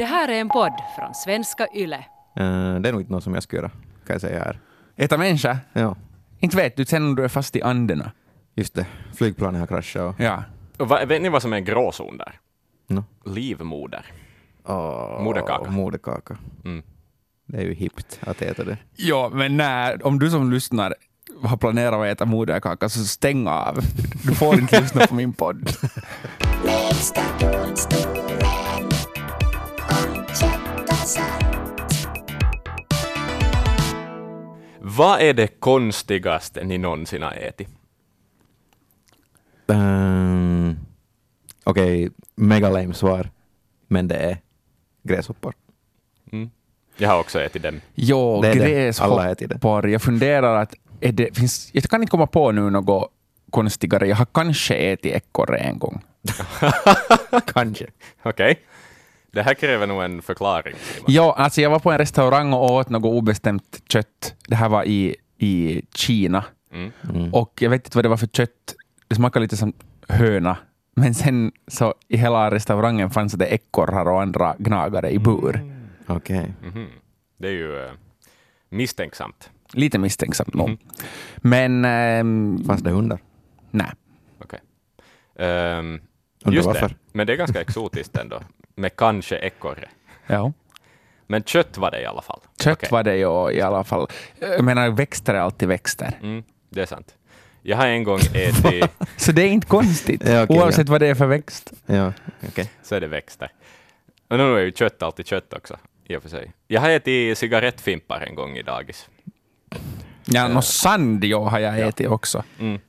Det här är en podd från svenska YLE. Eh, det är nog inte något som jag skulle göra, kan jag säga här. Äta människa? Ja, Inte vet du sen om du är fast i anderna. just det. Flygplanet har kraschat och... Ja. Och vad- vet ni vad som är en gråzon där? No. Livmoder. Åh, Moderkaka. Moderkaka. Mm. Det är ju hippt att äta det. Ja, men när, om du som lyssnar har planerat att äta moderkaka så stäng av. Du får inte lyssna på min podd. Vad är det konstigaste ni någonsin har ätit? Um, Okej, mega lame svar. Men det är gräshoppor. Mm. Jag har också ätit dem. Jo, Det gräshoppor. Jag funderar att är det, finns, jag kan inte komma på nu något konstigare. Jag har kanske ätit ekorre en gång. Kanske. Okej. Det här kräver nog en förklaring. Simon. Ja, alltså jag var på en restaurang och åt något obestämt kött. Det här var i, i Kina. Mm. Mm. Och jag vet inte vad det var för kött. Det smakade lite som höna. Men sen så i hela restaurangen fanns det ekorrar och andra gnagare i bur. Okej. Mhm. Det är ju eh, misstänksamt. Lite misstänksamt nog. Mhm. Men ehm, Fanns det hundar? nej. Okej. Ehm, Undrar just det. Men det är ganska exotiskt ändå. Med kanske ekorre. Ja. Men kött var det i alla fall. Kött Okej. var det ju i alla fall. Jag menar, växter är alltid växter. Mm, det är sant. Jag har en gång ätit, Så det är inte konstigt, Ja, okej, oavsett vad det är för växt. Ja, okej. så är det växter. Och nu är ju kött alltid kött också, i och för sig. Jag har ätit cigarettfimpar en gång i dagis. Ja, något sandio har jag ätit också. Mm,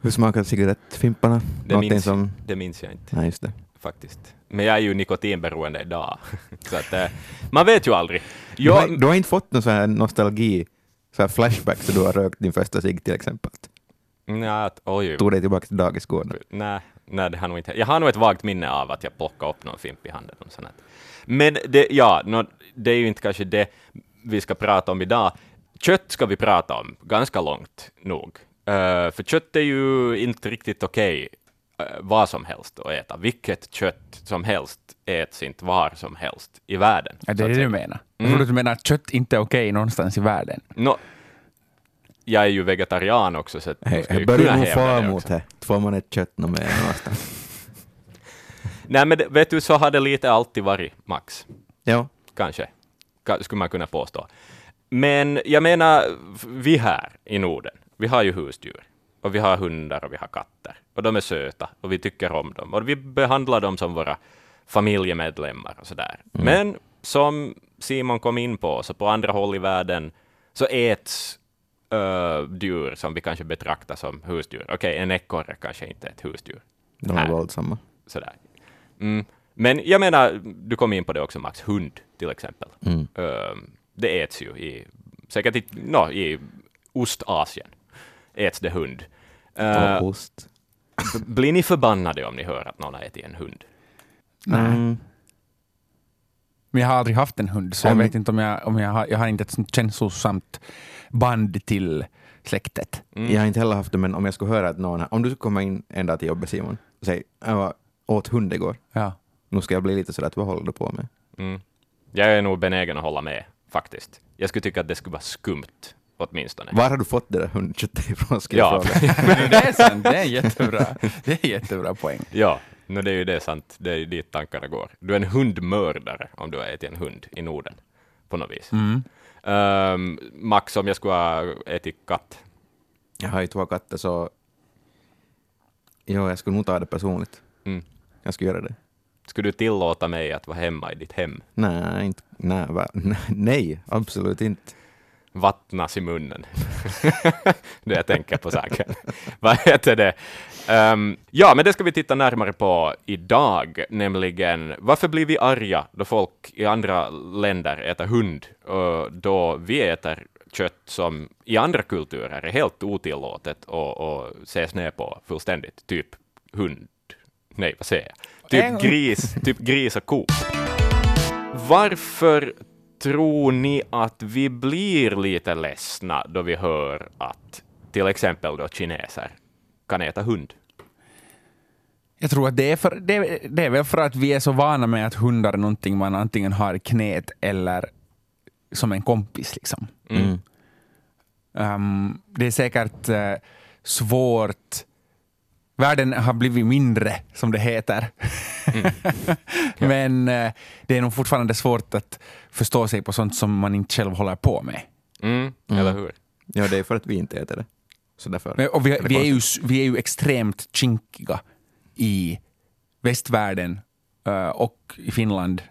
Hur smakar cigarettfimparna? det, minns, som... det minns jag inte, Nej, just det. faktiskt. Men jag är ju nikotinberoende idag. så att, eh, man vet ju aldrig. Du, har, Jag, du har inte fått någon sån här nostalgi, så här flashback, så du har rökt din första cigg till exempel? nej, oj, Tog dig tillbaka till dagisgården? nej, nej, det har nog inte. Jag har nog ett vagt minne av att jag plockade upp någon fimp i handen. Och sånt. Men det, ja, nå, det är ju inte kanske det vi ska prata om idag. Kött ska vi prata om ganska långt nog. Eh, för kött är ju inte riktigt okej eh, vad som helst att äta. Vilket kött som helst äts inte var som helst i världen. Ja, det är det du menar. Jag Mm. trodde du menar att kött inte är okej någonstans i världen. Nå, jag är ju vegetarian också, så ju jag börjar nog fara det mot det. Får man ett kött någonstans? Nej, men vet du, så har det lite alltid varit, Max. Ja. kanske, Ka- skulle man kunna påstå. Men jag menar, vi här i Norden, vi har ju husdjur. Och vi har hundar och vi har katter. Och de är söta och vi tycker om dem. Och vi behandlar dem som våra familjemedlemmar och sådär. Men som Simon kom in på, så på andra håll i världen så äts uh, djur som vi kanske betraktar som husdjur. Okej, en ekorre kanske inte är ett husdjur. De är våldsamma. Sådär. Mm. Men jag menar, du kom in på det också Max, hund till exempel. Mm. Ehm, det äts ju i, säkert i, no, i Ostasien, äts det hund. Uh, Och ost. blir ni förbannade om ni hör att någon har ätit en hund? Mm. Men jag har aldrig haft en hund, så jag vet inte om jag, om jag har, jag har inte ett sånt känslosamt band till släktet. Mm. Jag har inte heller haft det, men om jag skulle höra att någon... Om du skulle komma in en dag till jobbet, Simon, och säga jag var, åt hund igår. Ja. Nu ska jag bli lite sådär att vad håller du på med? Mm. Jag är nog benägen att hålla med, faktiskt. Jag skulle tycka att det skulle vara skumt, åtminstone. Var har du fått det där hundköttet ifrån? Ska jag Ja. Men det är sant, det är en jättebra, det är jättebra poäng. ja no, det är ju det sant. Det är ju dit tankarna går. Du är en hundmördare om du har ätit en hund i Norden, på något vis. Mm. Ehm, Max, om jag skulle ha ätit katt. Jag har ju två katter, så... Jo, jag skulle nog ta det personligt. Mm. Jag skulle göra det. Skulle du tillåta mig att vara hemma i ditt hem? Nej, inte, nej, nej, absolut inte. Vattnas i munnen. det jag tänker på saken. Vad heter det? Ehm, ja, men det ska vi titta närmare på idag, nämligen varför blir vi arga då folk i andra länder äter hund, och då vi äter kött som i andra kulturer är helt otillåtet och, och ses ner på fullständigt, typ hund, nej vad säger jag, typ gris, typ gris och ko. Varför tror ni att vi blir lite ledsna då vi hör att till exempel då kineser kan äta hund? Jag tror att det är, för, det, det är väl för att vi är så vana med att hundar är någonting man antingen har i knät eller som en kompis. Liksom. Mm. Um, det är säkert eh, svårt. Världen har blivit mindre, som det heter. Men eh, det är nog fortfarande svårt att förstå sig på sånt som man inte själv håller på med. Mm, eller hur? Ja, det är för att vi inte äter det. Så därför. Men, och vi, är det vi, är ju, vi är ju extremt kinkiga i västvärlden eh, och i Finland.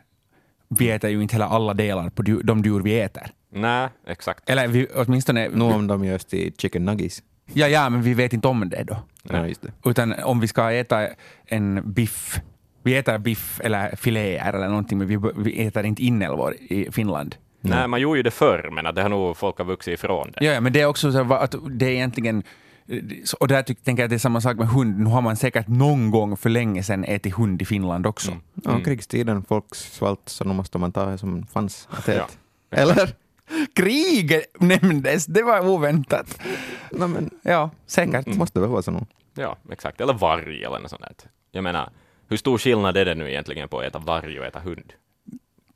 Vi äter ju inte heller alla delar på du, de djur vi äter. Nej, exakt. Eller vi, åtminstone... Nu om de görs till chicken nuggets. Ja, ja, men vi vet inte om det då. Ja, just det. Utan om vi ska äta en biff, vi äter biff eller filéer eller någonting, men vi, vi äter inte inälvor i Finland. Nej, man gjorde ju det förr, men att det har nog folk har vuxit ifrån det. Ja, ja men det är också så att det är egentligen och där tyck- tänker jag att det är samma sak med hund. Nu har man säkert någon gång för länge sedan ätit hund i Finland också. Mm. Ja, krigstiden, folk svalt, så nu måste man ta det som fanns att äta. Ja. Eller? Krig nämndes, det var oväntat. No, men, Ja, säkert. måste väl vara så nu. Ja, exakt. Eller varg eller något sånt där. Jag menar, hur stor skillnad är det nu egentligen på att äta varg och äta hund?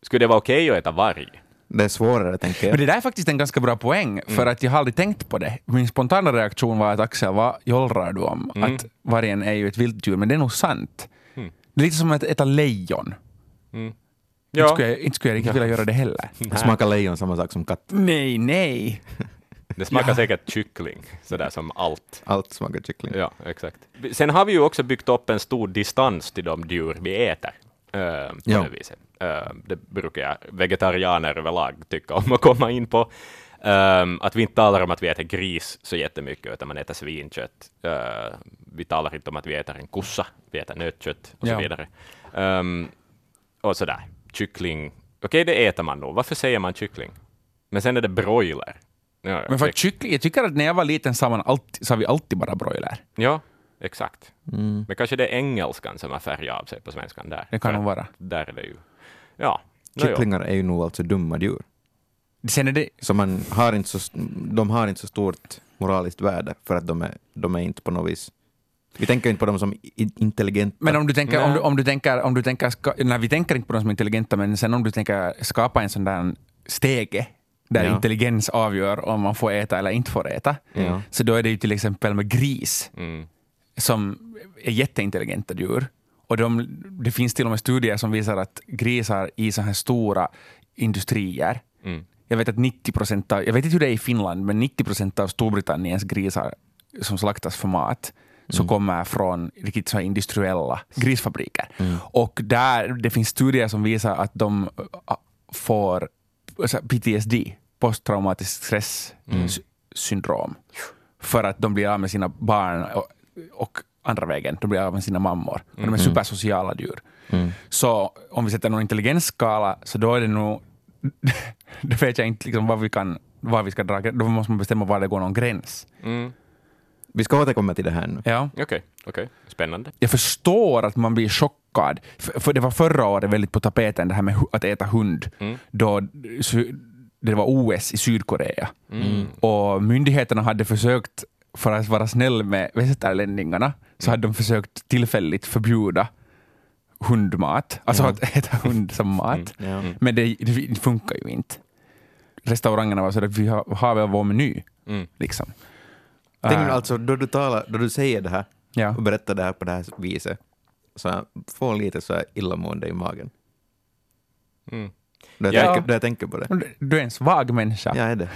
Skulle det vara okej att äta varg? Det är svårare, tänker Men jag. det där är faktiskt en ganska bra poäng, för att jag har aldrig tänkt på det. Min spontana reaktion var att Axel, vad jollrar du om? Att vargen är ju ett vilddjur, men det är nog sant. Mm. Det är lite som att äta lejon. Mm. Inte, skulle jag, inte skulle jag riktigt vilja göra det heller. Smakar lejon samma sak som katt. Nej, nej. det smakar säkert kyckling, sådär som allt. Allt smakar kyckling. Ja, exakt. Sen har vi ju också byggt upp en stor distans till de djur vi äter. eh, på Ja. det viset. Eh, det brukar jag, vegetarianer överlag tycka om att komma in på. Ehm, att vi inte talar om att vi äter gris så jättemycket, utan man äter svinkött. Eh, vi talar inte om att vi äter en kossa, vi äter nötkött och Ja. så vidare. Ehm, och sådär. Kyckling, okej det äter man nog. Varför säger man kyckling? Men sen är det broiler. Ja, Men för det- kyckling, jag tycker att när jag var liten sa, man alltid, sa vi alltid bara broiler. Ja, exakt. Mm. Men kanske det är engelskan som har färgat av sig på svenskan där. Det kan nog vara. Där är det ju... Ja. Kycklingar är ju nog alltså dumma djur. Sen är det, Så man har inte så, de har inte så stort moraliskt värde för att de är, de är inte på något vis... Vi tänker inte på dem som intelligenta. men om du tänker, om du, om du tänker, om du tänker nej, vi tänker inte på dem som intelligenta, men sen om du tänker skapa en sån där stege där Ja. intelligens avgör om man får äta eller inte får äta, Ja. så då är det ju till exempel med gris. Mm. som är jätteintelligenta djur. Och de, det finns till och med studier som visar att grisar i så här stora industrier, Mm. jag vet att 90 procent av, jag vet inte hur det är i Finland, men 90 procent av Storbritanniens grisar som slaktas för mat, så kommer från riktigt så industriella grisfabriker. Och där, det finns studier som visar att de äh, får alltså, PTSD, posttraumatisk stresssyndrom, för att de blir av med sina barn och, och andra vägen, de blir av med sina mammor. Och de är supersociala djur. Så om vi sätter någon intelligensskala, så då är det nog... då vet jag inte liksom vad vi kan var vi ska dra Då måste man bestämma var det går någon gräns. Mm. Vi ska återkomma till det här nu. Ja. Okej, okej. Spännande. Jag förstår att man blir chockad. För, för det var förra året väldigt på tapeten det här med att äta hund. Mm. Då det var OS i Sydkorea. Mm. Och myndigheterna hade försökt, för att vara snäll med västerlänningarna, så hade de försökt tillfälligt förbjuda hundmat. Alltså Ja. att äta hund som mat. Ja. Men det, det funkar ju inte. Restaurangerna var så att vi har, har väl vår meny. Mm. Liksom. Tänk Äh, alltså, då du, talar, då du säger det här ja. och berättar det här på det här viset, så jag får lite så här illamående i magen. Mm. Då jag, Ja. tänker, då jag tänker på det. Du- Du är en svag människa. Jag är det.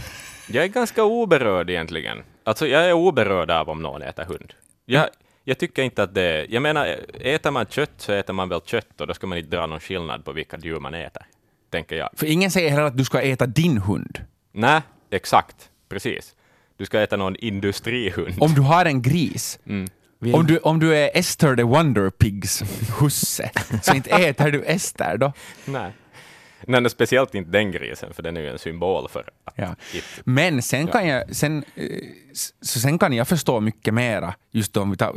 Jag är ganska oberörd egentligen. Alltså jag är oberörd av om någon äter hund. Jag, jag tycker inte att det... Jag menar, äter man kött så äter man väl kött och då ska man inte dra någon skillnad på vilka djur man äter. Tänker jag. För ingen säger heller att du ska äta din hund. Nej, exakt. Precis. Du ska äta någon industrihund. Om du har en gris, Mm. om du, om du är Esther the Wonder Pigs husse, så inte äter du Ester då. Nej. Nej, speciellt inte den grisen, för den är ju en symbol för att Ja. Men sen kan, jag, sen, eh, så sen kan jag förstå mycket mera, just om vi ta,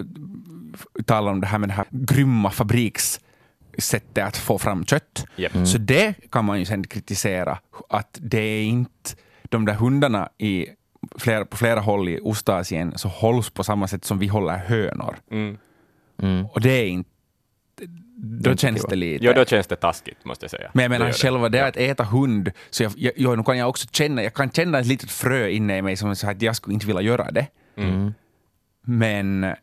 talar om det här med det här grymma fabrikssättet att få fram kött. Japp. Så det kan man ju sen kritisera, att det är inte de där hundarna i flera, på flera håll i Ostasien så hålls på samma sätt som vi håller hönor. Mm. Mm. Och det är inte... Då inte känns det lite... Jo, då känns det taskigt, måste jag säga. Men jag menar Det själva det att äta hund, så jag, jag, jo, nu kan jag också känna, jag kan känna ett litet frö inne i mig som säger att jag skulle inte vilja göra det. Mm. Men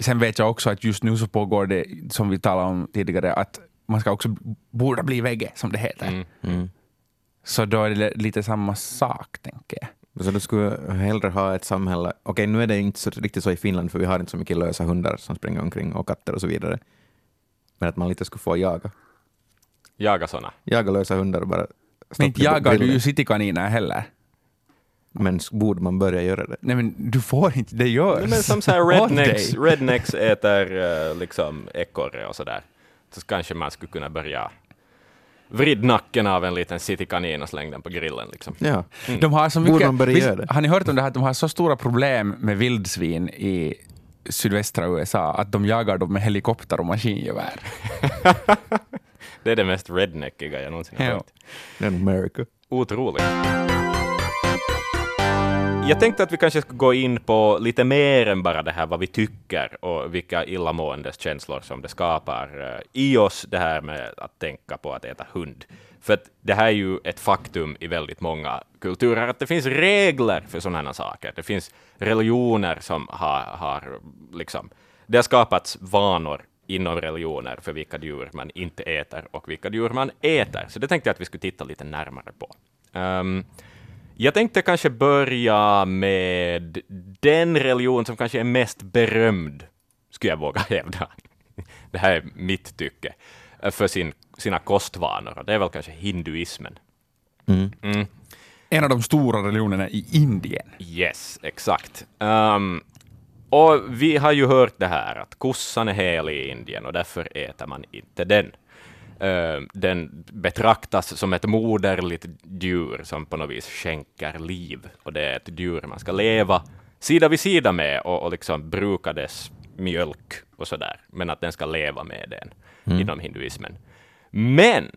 sen vet jag också att just nu så pågår det, som vi talade om tidigare, att man ska också borde bli vegge, som det heter. Mm. Mm. Så då är det lite samma sak, tänker jag. Så du skulle hellre ha ett samhälle, okej nu är det inte så, riktigt så i Finland för vi har inte så mycket lösa hundar som springer omkring och katter och så vidare. Men att man lite skulle få jaga. Jaga såna. Jaga lösa hundar och bara Men inte jagar du ju citykaniner heller. Men borde man börja göra det? Nej men du får inte, det görs. Nej, men som så här rednecks, rednecks äter eh, liksom ekorre och sådär. Så kanske man skulle kunna börja vrid nacken av en liten citykanin och släng den på grillen. Liksom. Ja. De har så Borde mycket, man börja visst, göra det? Har ni hört om det här att de har så stora problem med vildsvin i sydvästra USA att de jagar dem med helikopter och maskingevär? Det är det mest redneckiga jag någonsin har Ja. hört. Det är America. Otroligt. Jag tänkte att vi kanske skulle gå in på lite mer än bara det här vad vi tycker och vilka illamåendes känslor som det skapar eh, i oss, det här med att tänka på att äta hund. För att det här är ju ett faktum i väldigt många kulturer, att det finns regler för sådana här saker. Det finns religioner som har, har liksom, det har skapats vanor inom religioner för vilka djur man inte äter och vilka djur man äter. Så det tänkte jag att vi skulle titta lite närmare på. Um, jag tänkte kanske börja med den religion som kanske är mest berömd, skulle jag våga hävda. Det här är mitt tycke, eh, för sin, sina kostvanor. och Det är väl kanske hinduismen. Mm. Mm. En av de stora religionerna i Indien. Yes, exakt. Ehm, och vi har ju hört det här att kossan är helig i Indien och därför äter man inte den. Ehm, den betraktas som ett moderligt djur som på något vis skänker liv. Och det är ett djur man ska leva sida vid sida med och, och liksom bruka dess mjölk och sådär. Men att den ska leva med den inom hinduismen. Men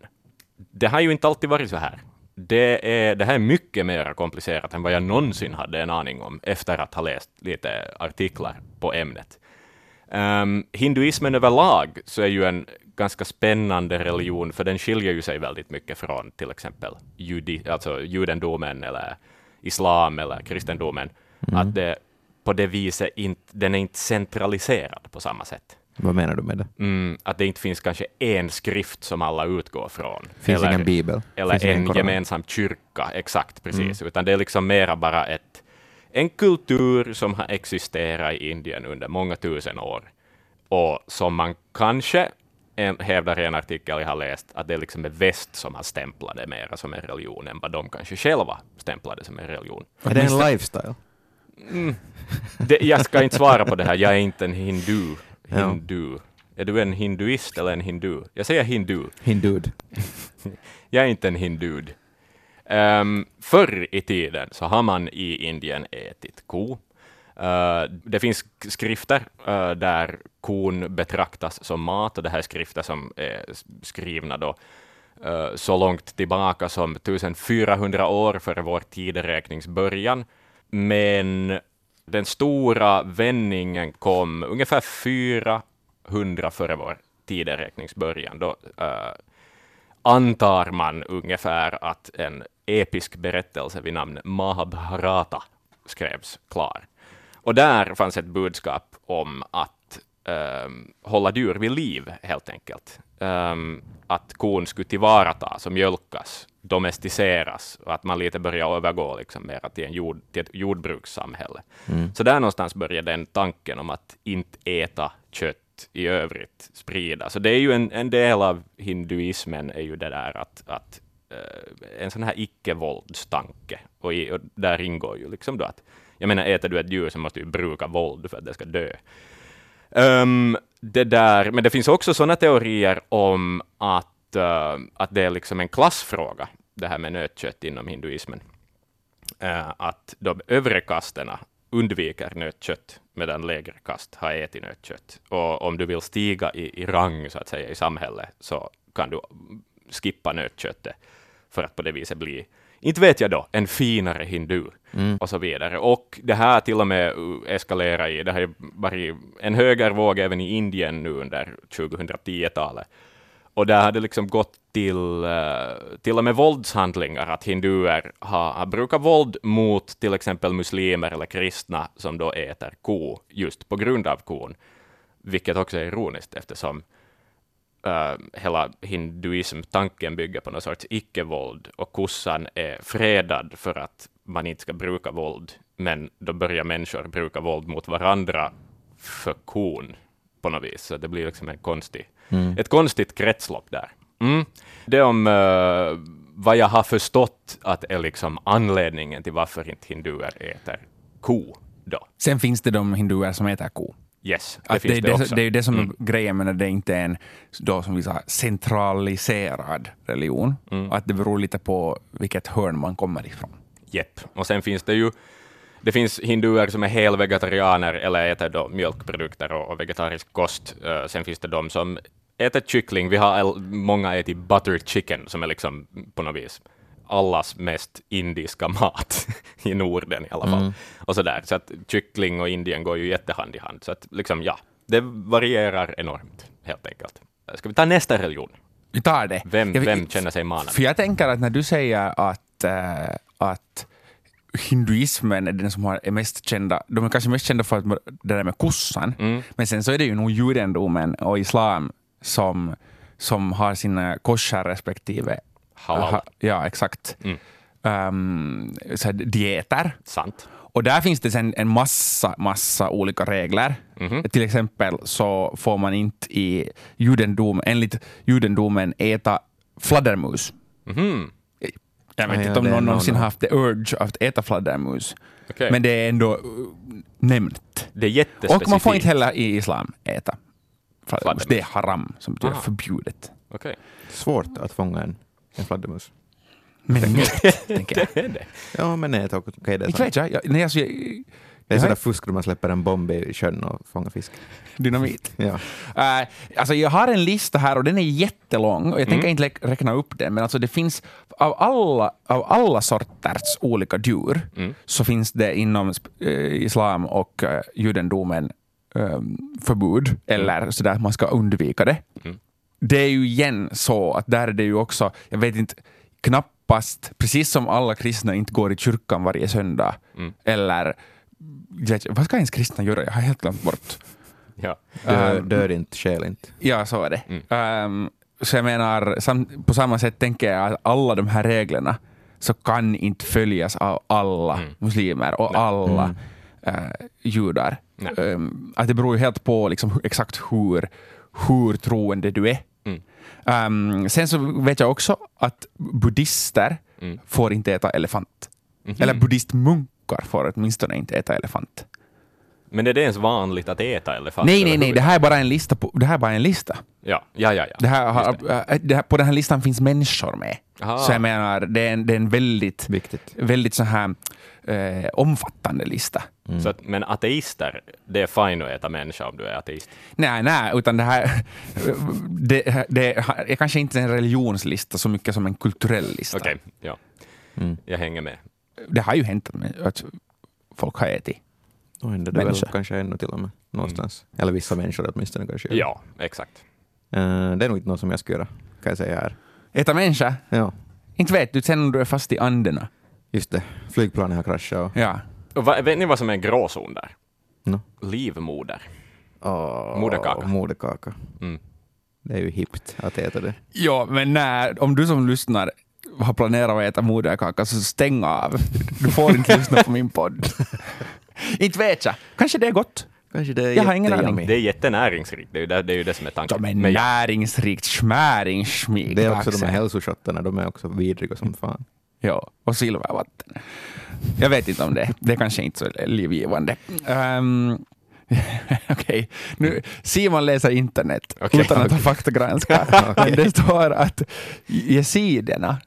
det har ju inte alltid varit så här. Det, är, det här är mycket mer komplicerat än vad jag någonsin hade en aning om efter att ha läst lite artiklar på ämnet. Um, hinduismen överlag så är ju en ganska spännande religion, för den skiljer ju sig väldigt mycket från till exempel judi, alltså judendomen eller islam eller kristendomen. Att det på det viset inte, den är inte centraliserad på samma sätt. Vad menar du med det? Mm, att det inte finns kanske en skrift som alla utgår från. Finns eller, ingen bibel? eller Finns en gemensam kyrka, exakt, precis. Utan det är liksom mera bara ett, en kultur som har existerat i Indien under många tusen år och som man kanske en, hävdar i en artikel jag har läst att det liksom är väst som har stämplat det mera som en religion än vad de kanske själva stämplade som en religion. Är det en lifestyle? Det, jag ska inte svara på det här, jag är inte en hindu. Ja. hindu. Är du en hinduist eller en hindu? Jag säger hindu. Hindud. Jag är inte en hindud. Um, förr i tiden så har man i Indien ätit ko. Uh, det finns skrifter uh, där kon betraktas som mat, och det här är skrifter som är skrivna då uh, så långt tillbaka som 1400 år före vår tideräknings början. Men den stora vändningen kom ungefär 400 före vår tideräknings början. Då uh, antar man ungefär att en episk berättelse vid namn Mahabharata skrevs klar. Och där fanns ett budskap om att ehm, hålla djur vid liv, helt enkelt. Ehm, att kon skulle tillvaratas och mjölkas, domesticeras och att man lite börjar övergå liksom mera till, en jord, till ett jordbrukssamhälle. Så där någonstans började den tanken om att inte äta kött i övrigt sprida. Så det är ju en, en del av hinduismen är ju det där att, att eh, en sån här icke-våldstanke. Och, och där ingår ju liksom då att, jag menar äter du ett djur så måste du bruka våld för att det ska dö. Um, det där, men det finns också sådana teorier om att, uh, att det är liksom en klassfråga, det här med nötkött inom hinduismen. Uh, att de övre kasterna undviker nötkött, medan lägre kast har ätit nötkött. Och om du vill stiga i, i rang, så att säga, i samhället, så kan du skippa nötköttet, för att på det viset bli inte vet jag då, en finare hindu och så vidare. Och det här till och med eskalerar i, det har varit en högervåg även i Indien nu under 2010-talet. Och där har det liksom gått till, eh, till och med våldshandlingar, att hinduer har, har brukat våld mot till exempel muslimer eller kristna som då äter ko, just på grund av kon. Vilket också är ironiskt eftersom eh, hela hinduism-tanken bygger på någon sorts icke-våld och kossan är fredad för att man inte ska bruka våld, men då börjar människor bruka våld mot varandra för kon på något vis. Så det blir liksom en konstig, ett konstigt kretslopp där. Mm. Det om eh, vad jag har förstått att är liksom anledningen till varför inte hinduer äter ko då. Sen finns det de hinduer som äter ko. Yes, det finns det, det, också. det är ju det som Mm. är grejen med när det inte är en då, som vi sa, centraliserad religion. Mm. Att det beror lite på vilket hörn man kommer ifrån. Jepp. Och sen finns det ju det finns hinduer som är helvegetarianer eller äter då mjölkprodukter och, vegetarisk kost. Eh, sen finns det de som äter kyckling. Vi har många ätit butter chicken som är liksom på något vis allas mest indiska mat i Norden i alla fall. Och så där. Så att kyckling och Indien går ju jättehand i hand. Så att liksom ja, det varierar enormt helt enkelt. Ska vi ta nästa religion? Vi tar det. Vem, Jag- vem känner sig manad? För jag tänker att när du säger att, äh, att hinduismen är den som har, är mest kända, de är kanske mest kända för att det där med kossan, Mm. men sen så är det ju nog judendomen och islam som, som har sina korsar respektive Halal. Ha- ja, exakt. Mm. Um, så här, dieter. Sant. Och där finns det sen en massa, massa olika regler. Mhm. Till exempel så får man inte i judendom, enligt judendomen äta fladdermus. Mhm. Jag vet Ah, ja, inte om det är någon någon- någonsin haft the urge att äta fladdermus. Okej. Men det är ändå uh, nämnt. Det är jättespecifikt. Och man får inte heller i islam äta fladdermus. Fladdermus. Det är haram, som betyder Aha. förbjudet. Okej. Svårt att fånga en, en fladdermus. Men nät, tänker jag. Det är det. Ja, men nej, okej, det är Inte vet jag. jag nej, alltså, jag Det är sådär fusk då man släpper en bomb i sjön och fångar fisk. dynamit. Ja. Uh, alltså jag har en lista här och den är jättelång och jag Mm. tänker inte lä- räkna upp den, men alltså det finns av alla, av alla sorters olika djur Mm. så finns det inom sp- eh, islam och uh, judendomen um, förbud, eller sådär att man ska undvika det. Det är ju igen så att där är det ju också, jag vet inte, knappast, precis som alla kristna inte går i kyrkan varje söndag, Mm. eller jag vet inte, vad ska ens kristna göra? Jag har helt glömt bort. Ja. Dö, Ehm. dör inte, skäl inte. Ja, så är det. Mm. Ehm, så jag menar, sam, på samma sätt tänker jag att alla de här reglerna så kan inte följas av alla Mm. muslimer och alla eh, judar. Nej. Ehm, att det beror ju helt på liksom, exakt hur, hur troende du är. Mm. Ehm, sen så vet jag också att buddhister Mm. får inte äta elefant. Mhm. Eller buddhistmunkar får åtminstone inte äta elefant. Men är det ens vanligt att äta elefant? Nej, nej, nej, det här är bara en lista. På, det här är bara en lista. Ja, ja, ja. ja. Det här har, det. äh, det här, på den här listan finns människor med. Aha. Så jag menar, det är en, det är en väldigt, Viktigt. väldigt så här, eh, omfattande lista. Så att, men ateister, det är fine att äta människa om du är ateist. Nej, nej, utan det här det, det är kanske inte en religionslista så mycket som en kulturell lista. Okej, ja. Mm. Jag hänger med. Det har ju hänt att- att folk har ätit. Då händer det väl Människa. kanske ännu till och med någonstans. Eller vissa människor åtminstone kanske. Ja, exakt. Eh, det är nog inte något som jag ska göra, kan jag säga här. Äta människa? Ja, Inte vet du, sen om du är fast i anderna. just det. Flygplanet har kraschat och... Ja. Vad, vet ni vad som är en gråzon där? No. Livmoder. Oh, Moderkaka. Moderkaka. Mm. Det är ju hippt att äta det. ja, men när, om du som lyssnar har planerat att äta moderkaka så stäng av. Du får inte lyssna på min podd. inte vet jag. Kanske det är gott. Kanske det är Jag har ingen aning. Det är jättenäringsrikt, det är ju det, det, är ju det som är tanken. Som är Men näringsrikt schmäringsmik. Det är också de här hälsoshotterna, de är också vidriga som fan. Ja, och silvervatten. Jag vet inte om det. Det är kanske inte så livgivande. Um, Okej, nu Simon läser internet Okej, utan att ha okej. faktagranska. Men det står att jesiderna,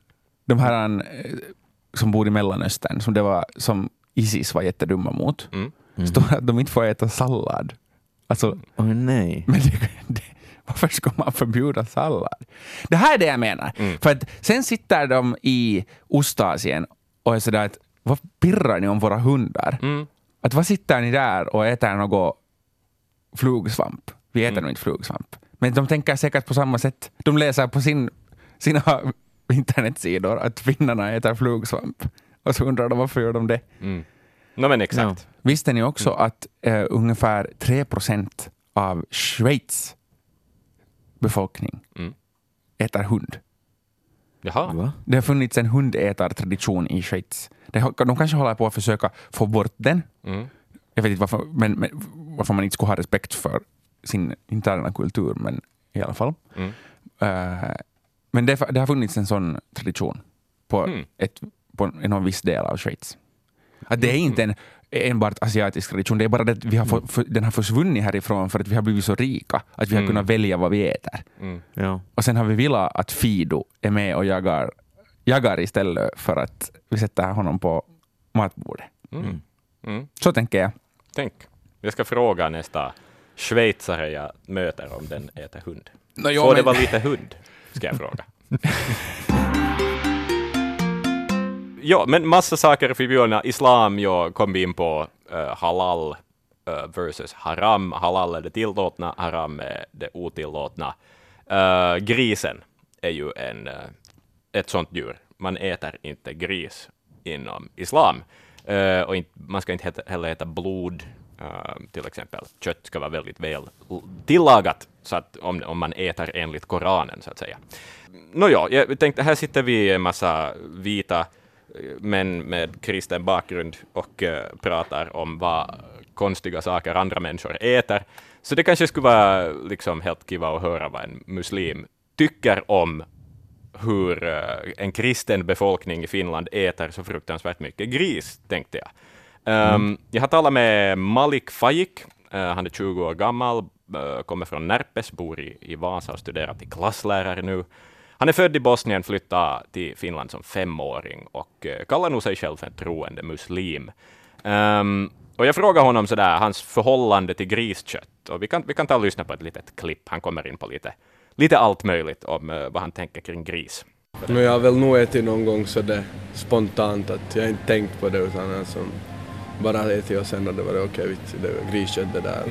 de här eh, som bor i Mellanöstern, som, det var, som Isis var jättedumma mot, Mm. Står att de inte får äta sallad. Alltså, Åh nej. men det, det, Varför ska man förbjuda sallad? Det här är det jag menar. För att sen sitter de i Ostasien och är sådär att vad pirrar ni om våra hundar? Att vad sitter ni där och äter något flugsvamp? Vi äter nog inte flugsvamp. Men de tänker säkert på samma sätt. De läser på sin, sina internetsidor att finnarna äter flugsvamp. Och så undrar de varför gör de det? No, men exakt. Visste ni också att eh, ungefär 3 procent av Schweiz befolkning Mm. äter hund? Jaha. Va? Det har funnits en hundätartradition i Schweiz. Har- De kanske håller på att försöka få bort den. Mm. Jag vet inte varför, men, men, varför man inte skulle ha respekt för sin interna kultur, men i alla fall. Mm. Eh, men det, det har funnits en sån tradition på, Mm. ett, på en, en viss del av Schweiz. Att det är inte en enbart asiatisk tradition, det är bara det att vi har få, för, den har försvunnit härifrån för att vi har blivit så rika att vi har Mm. kunnat välja vad vi äter. Mm. Ja. Och sen har vi velat att Fido är med och jagar, jagar istället för att vi sätter honom på matbordet. Mm. Mm. Så tänker jag. Tänk, jag ska fråga nästa schweizare jag möter om den äter hund. No, jo, Får det men- vara lite hund? Ska jag fråga ja, men massa saker är förbjudna. Islam ja, kom vi in på uh, halal uh, versus haram. Halal är det tillåtna, haram är det otillåtna. Uh, grisen är ju en, ett sånt djur. Man äter inte gris inom islam. Och inte, man ska inte heta, heller äta blod, till exempel. Kött ska vara väldigt väl tillagat, så att om, om man äter enligt Koranen, så att säga. Nåja, jag tänkte, här sitter vi en massa vita män med kristen bakgrund och eh, pratar om vad konstiga saker andra människor äter. Så det kanske skulle vara liksom helt kiva att höra vad en muslim tycker om hur eh, en kristen befolkning i Finland äter så fruktansvärt mycket gris, tänkte jag. Um, Jag har talat med Malik Fajik. Eh, han är 20 år gammal, kommer från Närpes, bor i, i Vasa och studerar till klasslärare nu. Han är född i Bosnien, flyttade till Finland som femåring och eh, kallar nog sig själv en troende muslim. Ehm, och jag frågar honom sådär, hans förhållande till griskött. Och vi kan, vi kan ta och lyssna på ett litet klipp. Han kommer in på lite, lite allt möjligt om eh, vad han tänker kring gris. No, jag har väl nog ätit någon gång så det spontant att jag inte tänkt på det utan alltså bara ätit och sen har det varit okej, okay, det är griskött det där.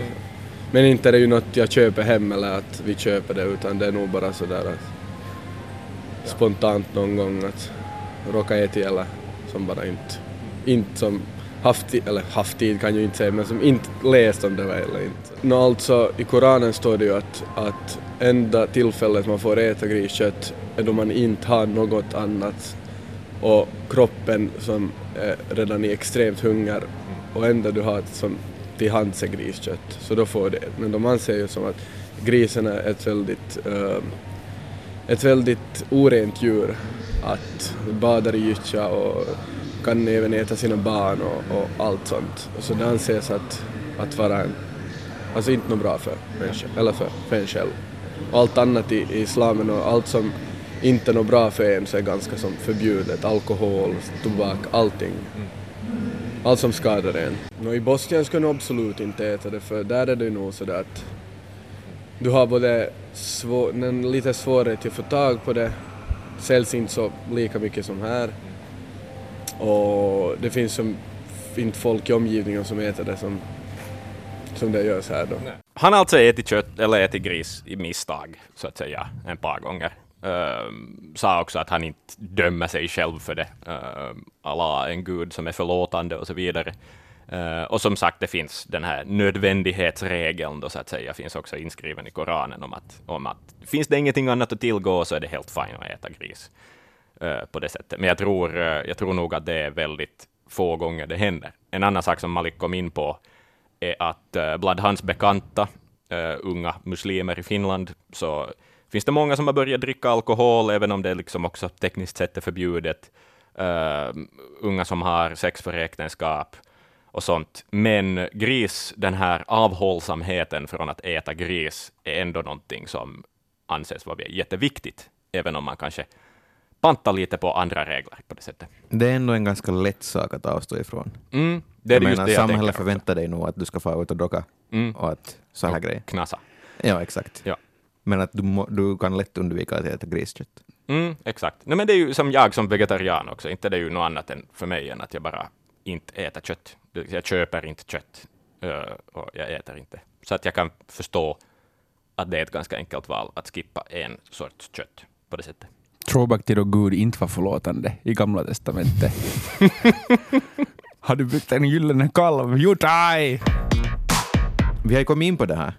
Men inte är det ju något jag köper hem eller att vi köper det utan det är nog bara sådär att spontant någon gång att råka äta eller som bara inte, inte som haft, eller haft tid kan jag ju inte säga, men som inte läst om det var eller inte. Nå alltså i Koranen står det ju att, att enda tillfället man får äta griskött är då man inte har något annat och kroppen som är redan i extremt hunger och enda du har som till hands är griskött, så då får det. Men de anser ju som att grisen är ett väldigt eh, ett väldigt orent djur att badar i gyttja och kan även äta sina barn och, och allt sånt. Så det anses att, att vara en, alltså inte något bra för människan, eller för, för en själv. Och allt annat i, i islamen och allt som inte är något bra för en så är ganska som förbjudet. Alkohol, tobak, allting. Allt som skadar en. Och I Bosnien ska jag nog absolut inte äta det för där är det nog sådär att du har både svår, en lite svårighet att få tag på det, säljs inte så lika mycket som här. Och det finns som, inte folk i omgivningen som äter det som, som det görs här då. Han har alltså ätit kött, eller ätit gris i misstag, så att säga, en par gånger. Uh, sa också att han inte dömer sig själv för det. Uh, Allah en gud som är förlåtande och så vidare. Uh, och som sagt, det finns den här nödvändighetsregeln, då, så att säga, finns också inskriven i Koranen om att, om att finns det ingenting annat att tillgå så är det helt fint att äta gris uh, på det sättet. Men jag tror, uh, jag tror nog att det är väldigt få gånger det händer. En annan sak som Malik kom in på är att uh, bland hans bekanta unga muslimer i Finland så finns det många som har börjat dricka alkohol, även om det liksom också tekniskt sett är förbjudet. Unga som har sex för äktenskap och sånt. Men gris, den här avhållsamheten från att äta gris, är ändå någonting som anses vara jätteviktigt, även om man kanske pantar lite på andra regler på det sättet. Det är ändå en ganska lätt sak att avstå ifrån. Mm, det är jag menar, det jag samhället förväntar dig nog att du ska få ut och docka Mm. och att så här grejer. Knasa. Ja, exakt. Ja. Men att du, må, du kan lätt undvika att äta griskött. Mm, exakt. Nej, men det är ju som jag som vegetarian också, inte det är ju något annat än för mig än att jag bara inte äter kött. Jag köper inte kött eh, och jag äter inte. Så att jag kan förstå att det är ett ganska enkelt val att skippa en sorts kött på det sättet. Throwback till då Gud inte var förlåtande i Gamla Testamentet. Har du byggt en gyllene kalv? You die! Vi har ju kommit in på det här.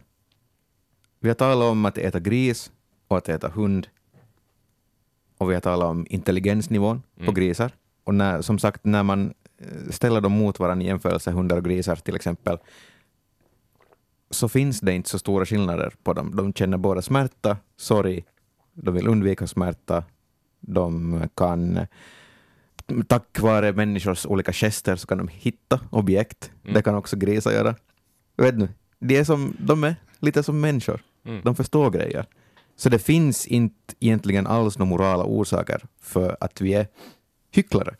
Vi har talat om att äta gris och att äta hund. Och vi har talat om intelligensnivån på grisar. Och när, som sagt, när man ställer dem mot varandra i jämförelse, hundar och grisar till exempel, så finns det inte så stora skillnader på dem. De känner båda smärta, sorg, de vill undvika smärta, de kan tack vare människors olika gester så kan de hitta objekt. Det kan också grisar göra. Vet du, de är, som, de är lite som människor. Mm. De förstår grejer. Så det finns inte egentligen alls några morala orsaker för att vi är hycklare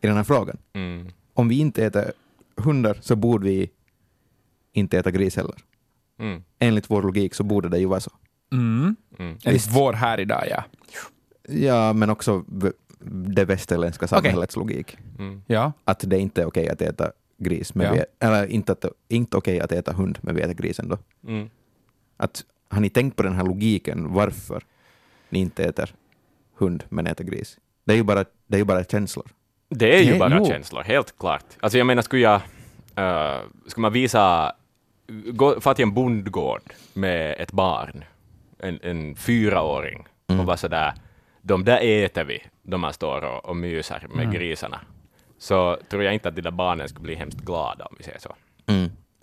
i den här frågan. Mm. Om vi inte äter hundar så borde vi inte äta gris heller. Mm. Enligt vår logik så borde det ju vara så. Mm. Mm. Enligt vår här idag, ja. Ja, men också det västerländska samhällets logik. Mm. Ja, Att det inte är okej att äta gris, men Ja. vi, eller inte, att, inte okej att äta hund, men vi äter gris ändå. Mm. Att, har ni tänkt på den här logiken varför ni inte äter hund men äter gris? Det är ju bara, det är ju bara känslor. Det är ju bara jo. känslor, helt klart. Alltså jag menar, skulle jag... Uh, skulle man visa... Gå, få till en bondgård med ett barn, en, en fyraåring, och vara sådär, de där äter vi, då man står och, och myser med grisarna. Så tror jag inte att de där barnen skulle bli hemskt glada om vi säger så.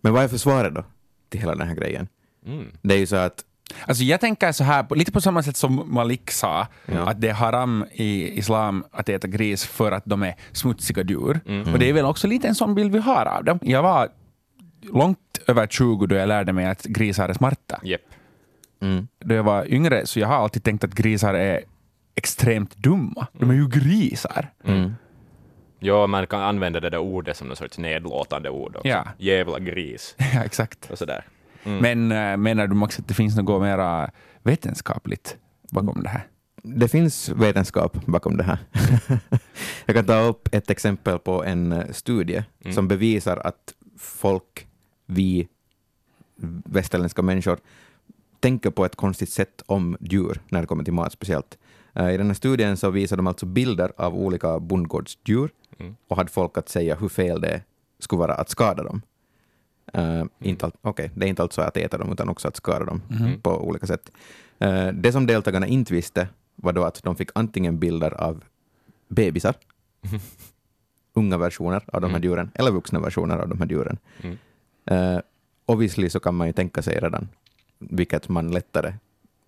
Men vad är försvaret då till hela den här grejen? Mm. Det är ju så att Alltså jag tänker så här, lite på samma sätt som Malik sa, Ja. att det är haram i islam att äta gris för att de är smutsiga djur. Och det är väl också lite en sån bild vi har av dem. Jag var långt över 20 då jag lärde mig att grisar är smarta. Jepp. mm, Då jag var yngre så jag har alltid tänkt att grisar är extremt dumma. De är ju grisar. mm, Ja, man kan använda det där ordet som någon sorts nedlåtande ord också. Ja. Jävla gris ja, exakt. och sådär. Men äh, menar du Max att det finns något mera vetenskapligt bakom det här? det finns vetenskap bakom det här. Jag kan ta upp ett exempel på en eh, studie som bevisar att folk, vi västerländska människor, tänker på ett konstigt sätt om djur när det kommer till mat speciellt. Eh, I den här studien så visar de alltså bilder av olika bondgårdsdjur och hade folk att säga hur fel det skulle vara att skada dem. Uh, inte all, okej, det är inte alltså att äta dem, utan också att skada dem på olika sätt. Eh, det som deltagarna inte visste var då att de fick antingen bilder av bebisar, unga versioner av de här djuren, eller vuxna versioner av de här djuren. Mm. Uh, obviously så kan man ju tänka sig redan vilket man lättare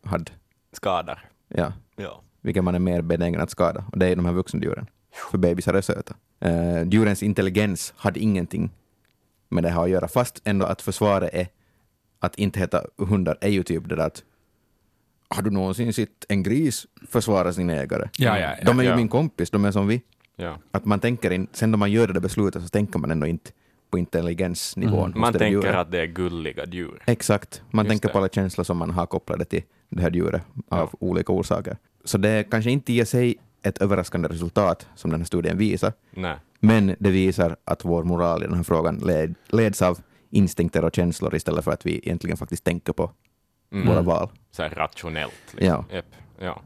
hade, Skadar. ja, Ja. vilket man är mer benägen att skada, och det är de här vuxna djuren. För bebisar är söta. Uh, djurens intelligens hade ingenting med det här att göra, fast ändå att försvaret är att inte heta hundar är ju typ det där att har du någonsin sett en gris försvara sin ägare? Ja, ja, ja. de är ju min kompis, de är som vi. Ja. Att man tänker in, sen då man gör det där beslutet så tänker man ändå inte på intelligensnivån. hos Man tänker djuret. att det är gulliga djur. Exakt. Man Just tänker det. på alla känslor som man har kopplade till det här djuret av olika orsaker. Så det är kanske inte i sig ett överraskande resultat som den här studien visar, Nej. Men det visar att vår moral i den här frågan led, leds av instinkter och känslor istället för att vi egentligen faktiskt tänker på Mm. våra val. Så här rationellt. Liksom. Ja. Japp. Ja.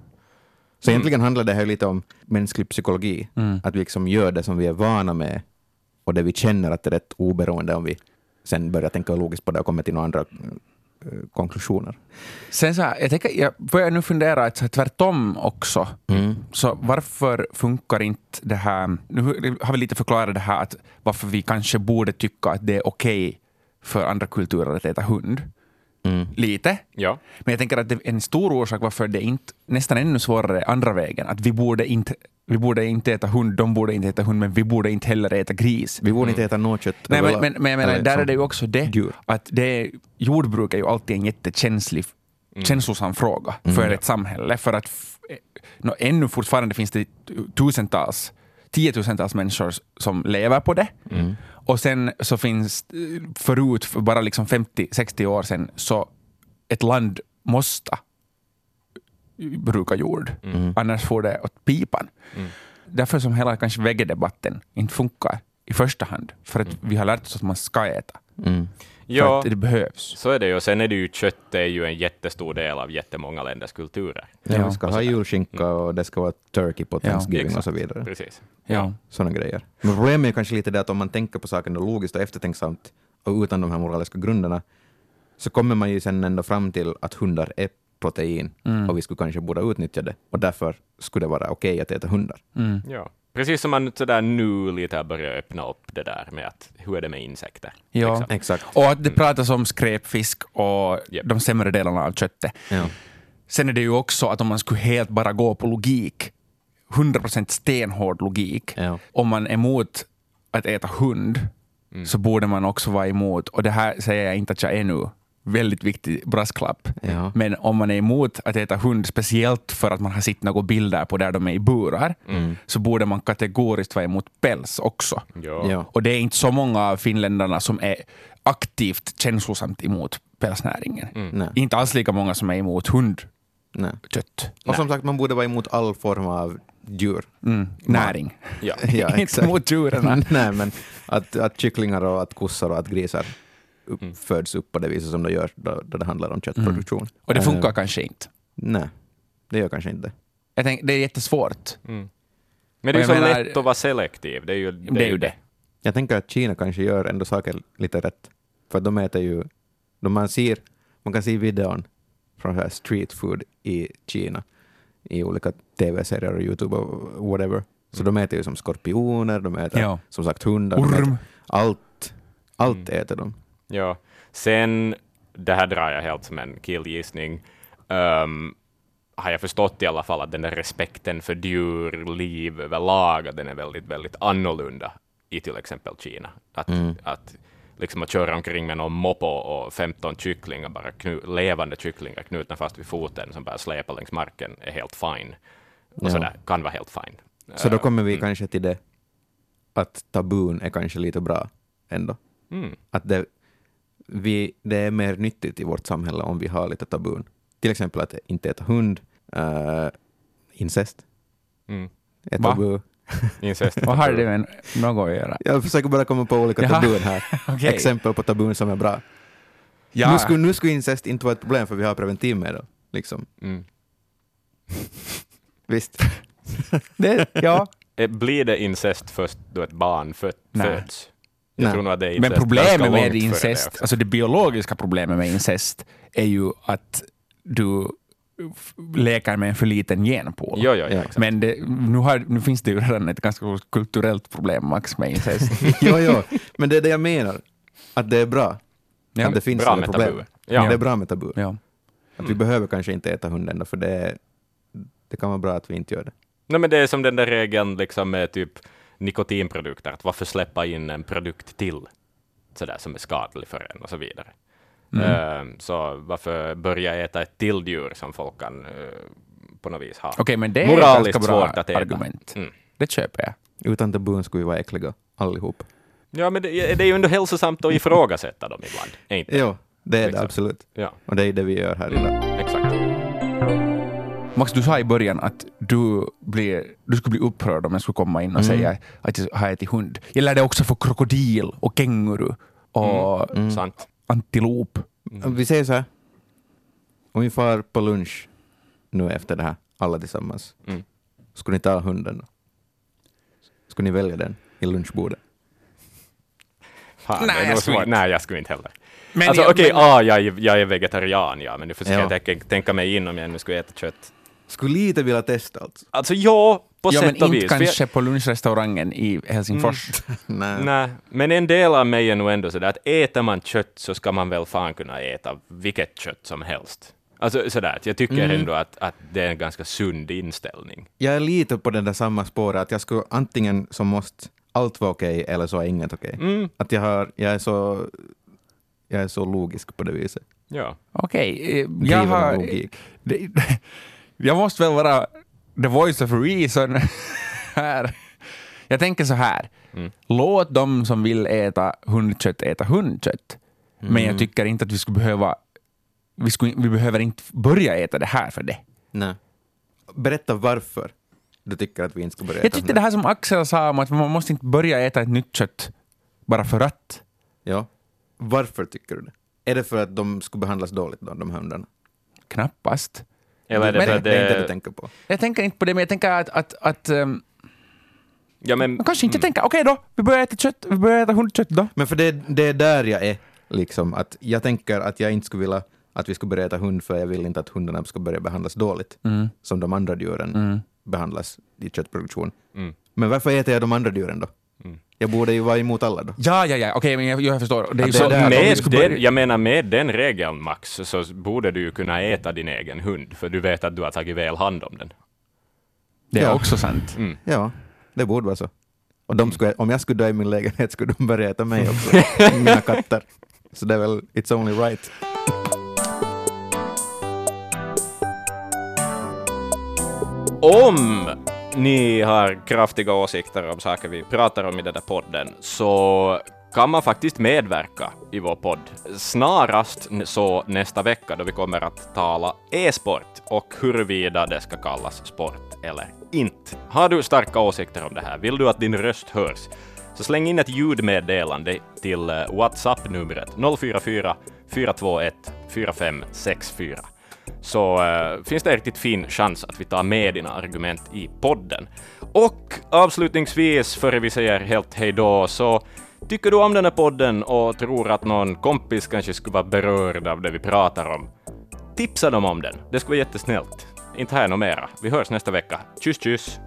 Så egentligen handlar det här lite om mänsklig psykologi, att vi liksom gör det som vi är vana med och det vi känner att det är rätt oberoende om vi sen börjar tänka logiskt på det och kommer till några andra konklusioner. Sen så här, jag, tänker, jag börjar nu fundera att så här, tvärtom också. Så varför funkar inte det här... Nu har vi lite förklarat det här att varför vi kanske borde tycka att det är okej för andra kulturer att äta hund. Lite. Ja. Men jag tänker att det är en stor orsak varför det är inte nästan ännu svårare andra vägen. Att vi borde inte, vi borde inte äta hund, de borde inte äta hund, men vi borde inte heller äta gris. Vi borde inte äta något kött Nej, men, men, men jag menar, där är det ju också det, djur. att det jordbruk är ju alltid en jättekänslig, känslosam fråga Mm. för ett samhälle. För att f- eh, nå, ännu fortfarande finns det tusentals, tiotusentals människor som lever på det. Mm. Och sen så finns, förut, för bara liksom 50-60 år sedan, så ett land måste brukar jord. Mm. Annars får det åt pipan. Därför som hela kanske vegedebatten inte funkar i första hand. För att vi har lärt oss att man ska äta. Mm. För Ja, att det behövs. så är det ju. Sen är det ju kött är ju en jättestor del av jättemånga länders kulturer. Ja, Ja. vi ska ha julskinka och det ska vara turkey på Ja, Thanksgiving och exakt. så vidare. Precis. Ja. Sådana grejer. Men problemet är kanske lite det att om man tänker på saken logiskt och eftertänksamt och utan de här moraliska grunderna så kommer man ju sen ändå fram till att hundar är protein Mm. och vi skulle kanske borde utnyttja det och därför skulle det vara okej att äta hundar. Mm. Ja. Precis som man sådär nu lite har börjat öppna upp det där med att hur är det med insekter? Ja. Liksom. Exakt. Och att det pratas om skräpfisk och Japp. de sämre delarna av köttet. Ja. Sen är det ju också att om man skulle helt bara gå på logik, 100% stenhård logik, Ja. om man är emot att äta hund så borde man också vara emot, och det här säger jag inte att jag är nu, väldigt viktig brasklapp, Ja. men om man är emot att äta hund, speciellt för att man har sett några bilder på där de är i burar, så borde man kategoriskt vara emot päls också. Ja. Ja. Och det är inte så många av finländarna som är aktivt känslosamt emot pälsnäringen. Nej. Inte alls lika många som är emot hundkött. Nej. Och som sagt, man borde vara emot all form av djur. Mm. Näring. Ja. Ja, inte mot djuren. Nej, men att, att kycklingar och att kossor och att grisar upp, föds upp på det viset som de gör då, då det handlar om köttproduktion. Och det funkar Eh, kanske inte. nej, det gör kanske inte. Jag tänk, det är jättesvårt. Men det är ju så menar- lätt att vara selektiv. Det är ju Det är ju det. Jag tänker att Kina kanske gör ändå saker lite rätt. För de äter ju, då man, ser, man kan se videon från här street food i Kina i olika tv-serier och Youtube och whatever. Så de äter ju som skorpioner, de äter Ja. som sagt hundar, de Orm. äter allt. Allt äter de. Ja. Sen, det här drar jag helt som en killgissning, um, har jag förstått i alla fall att den där respekten för djurliv överlag, den är väldigt, väldigt annorlunda i till exempel Kina. Att, att, liksom att köra omkring med någon moppo och 15 kycklingar, bara knu, levande kycklingar knutna fast vid foten som bara släpar längs marken är helt fine. Och Ja. sådär, kan vara helt fine. Så då Uh, kommer vi kanske till det att tabun är kanske lite bra ändå. mm, Att det, vi, det är mer nyttigt i vårt samhälle om vi har lite tabun. Till exempel att inte äta hund, uh, incest mm. är tabu. Incest. Vad har det med något att göra? Jag försöker bara komma på olika tabun här. Okej. Exempel på tabun som är bra. Ja. Nu, skulle, nu skulle incest inte vara ett problem för vi har preventivmedel. Liksom. Mm. Visst. det, ja. Eh, Blir det incest först då ett barn fött, Nej. Jag Nej. tror nog att det är Men incest problemet ganska med det incest, också. alltså det biologiska problemet med incest är ju att du leker med en för liten genpool. Jo, jo, Ja. exakt. Men det, nu, har, nu finns det ju redan ett ganska kulturellt problem, Max, med incest. jo, jo. Men det är det jag menar. Att det är bra. Ja. Att det finns Bra med problem. tabu. Ja. Det är bra med tabu. ja. Att vi behöver kanske inte äta hund ändå, för det, är, det kan vara bra att vi inte gör det. Nej, men det är som den där regeln liksom med typ nikotinprodukter, att varför släppa in en produkt till sådär som är skadlig för en och så vidare. Mm. Eh, så varför börja äta ett till djur som folk kan eh, på något vis ha? Okej, men det är Moraliskt ganska bra svårt att äta. argument. Mm. Det köper jag. Utan tabun skulle vi vara äckliga allihop. Ja, men det, det är ju ändå hälsosamt att ifrågasätta dem ibland. Inte? Jo, det är det Exakt. absolut. Ja, Och det är det vi gör här idag. Max, du sa i början att du, blir, du skulle bli upprörd om jag skulle komma in och säga att jag har ätit hund. Gäller det också för krokodil och känguru och Sant. antilop? Vi säger så här. Om vi far på lunch nu efter det här, alla tillsammans, Mm. skulle ni ta hunden? Skulle ni välja den i lunchbordet? Fan, Nej, jag skulle. Nej, jag skulle inte heller. Men alltså jag- okej, men- ah, jag, är- jag är vegetarian, ja, men nu försöker Ja. jag tänka, tänka mig in om jag nu skulle äta kött. Skulle lite vilja testa alltså. Alltså ja, på Ja, men sätt och inte vis. För kanske på lunchrestaurangen i Helsingfors. Nej. Jag, nej, men en del av mig är nog ändå sådär att äter man kött så ska man väl fan kunna äta vilket kött som helst. Alltså sådär, jag tycker Mm. ändå att, att det är en ganska sund inställning. Jag är lite på den där samma spåret, att jag skulle antingen så måste allt vara okej eller så är inget okej. Mm, Att jag, har, jag, är så, jag är så logisk på det viset. ja. Okej, eh, jag har... logik. Jag måste väl vara the voice of reason här. Jag tänker så här. Mm. Låt de som vill äta hundkött äta hundkött. Men Mm. jag tycker inte att vi skulle behöva... Vi, skulle, vi behöver inte börja äta det här för det. Nej. berätta varför du tycker att vi inte ska börja Jag äta tyckte hundar. det här som Axel sa om att man måste inte börja äta ett nytt kött bara för att. Ja. Varför tycker du det? Är det för att de skulle behandlas dåligt då, de hundarna? Knappast. Eller är det Men för att Det är inte det du det... tänker på. Jag tänker inte på det, men jag tänker att, att, att um, Ja, men, man kanske inte tänker, okej då, vi börjar äta kött, vi börjar äta hundkött då. Men för det, det är där jag är, liksom, att jag tänker att jag inte skulle vilja att vi skulle börja äta hund, för jag vill inte att hundarna ska börja behandlas dåligt, Mm. som de andra djuren behandlas i köttproduktion. Mm. Men varför äter jag de andra djuren då? Jag borde ju vara emot alla då. Ja, ja, ja, okej, men jag, jag förstår. Det är det så, vi med den, jag menar med den regeln, Max, så borde du ju kunna äta din egen hund, för du vet att du har tagit väl hand om den. Det är Ja. också sant. Mm. Ja, det borde vara så. Och de skulle, om jag skulle dö i min lägenhet skulle de börja äta mig också, mina katter. Så det är väl, it's only right. Om ni har kraftiga åsikter om saker vi pratar om i den där podden, så kan man faktiskt medverka i vår podd. Snarast så nästa vecka då vi kommer att tala e-sport och huruvida det ska kallas sport eller inte. Har du starka åsikter om det här? Vill du att din röst hörs? Så släng in ett ljudmeddelande till eh, WhatsApp-numret 044 421 4564 så eh, finns det en riktigt fin chans att vi tar med dina argument i podden. Och avslutningsvis, före vi säger helt hej då, så tycker du om den här podden och tror att någon kompis kanske skulle vara berörd av det vi pratar om, tipsa dem om den. Det skulle vara jättesnällt. Inte här något mera. Vi hörs nästa vecka. Tjus, tjus!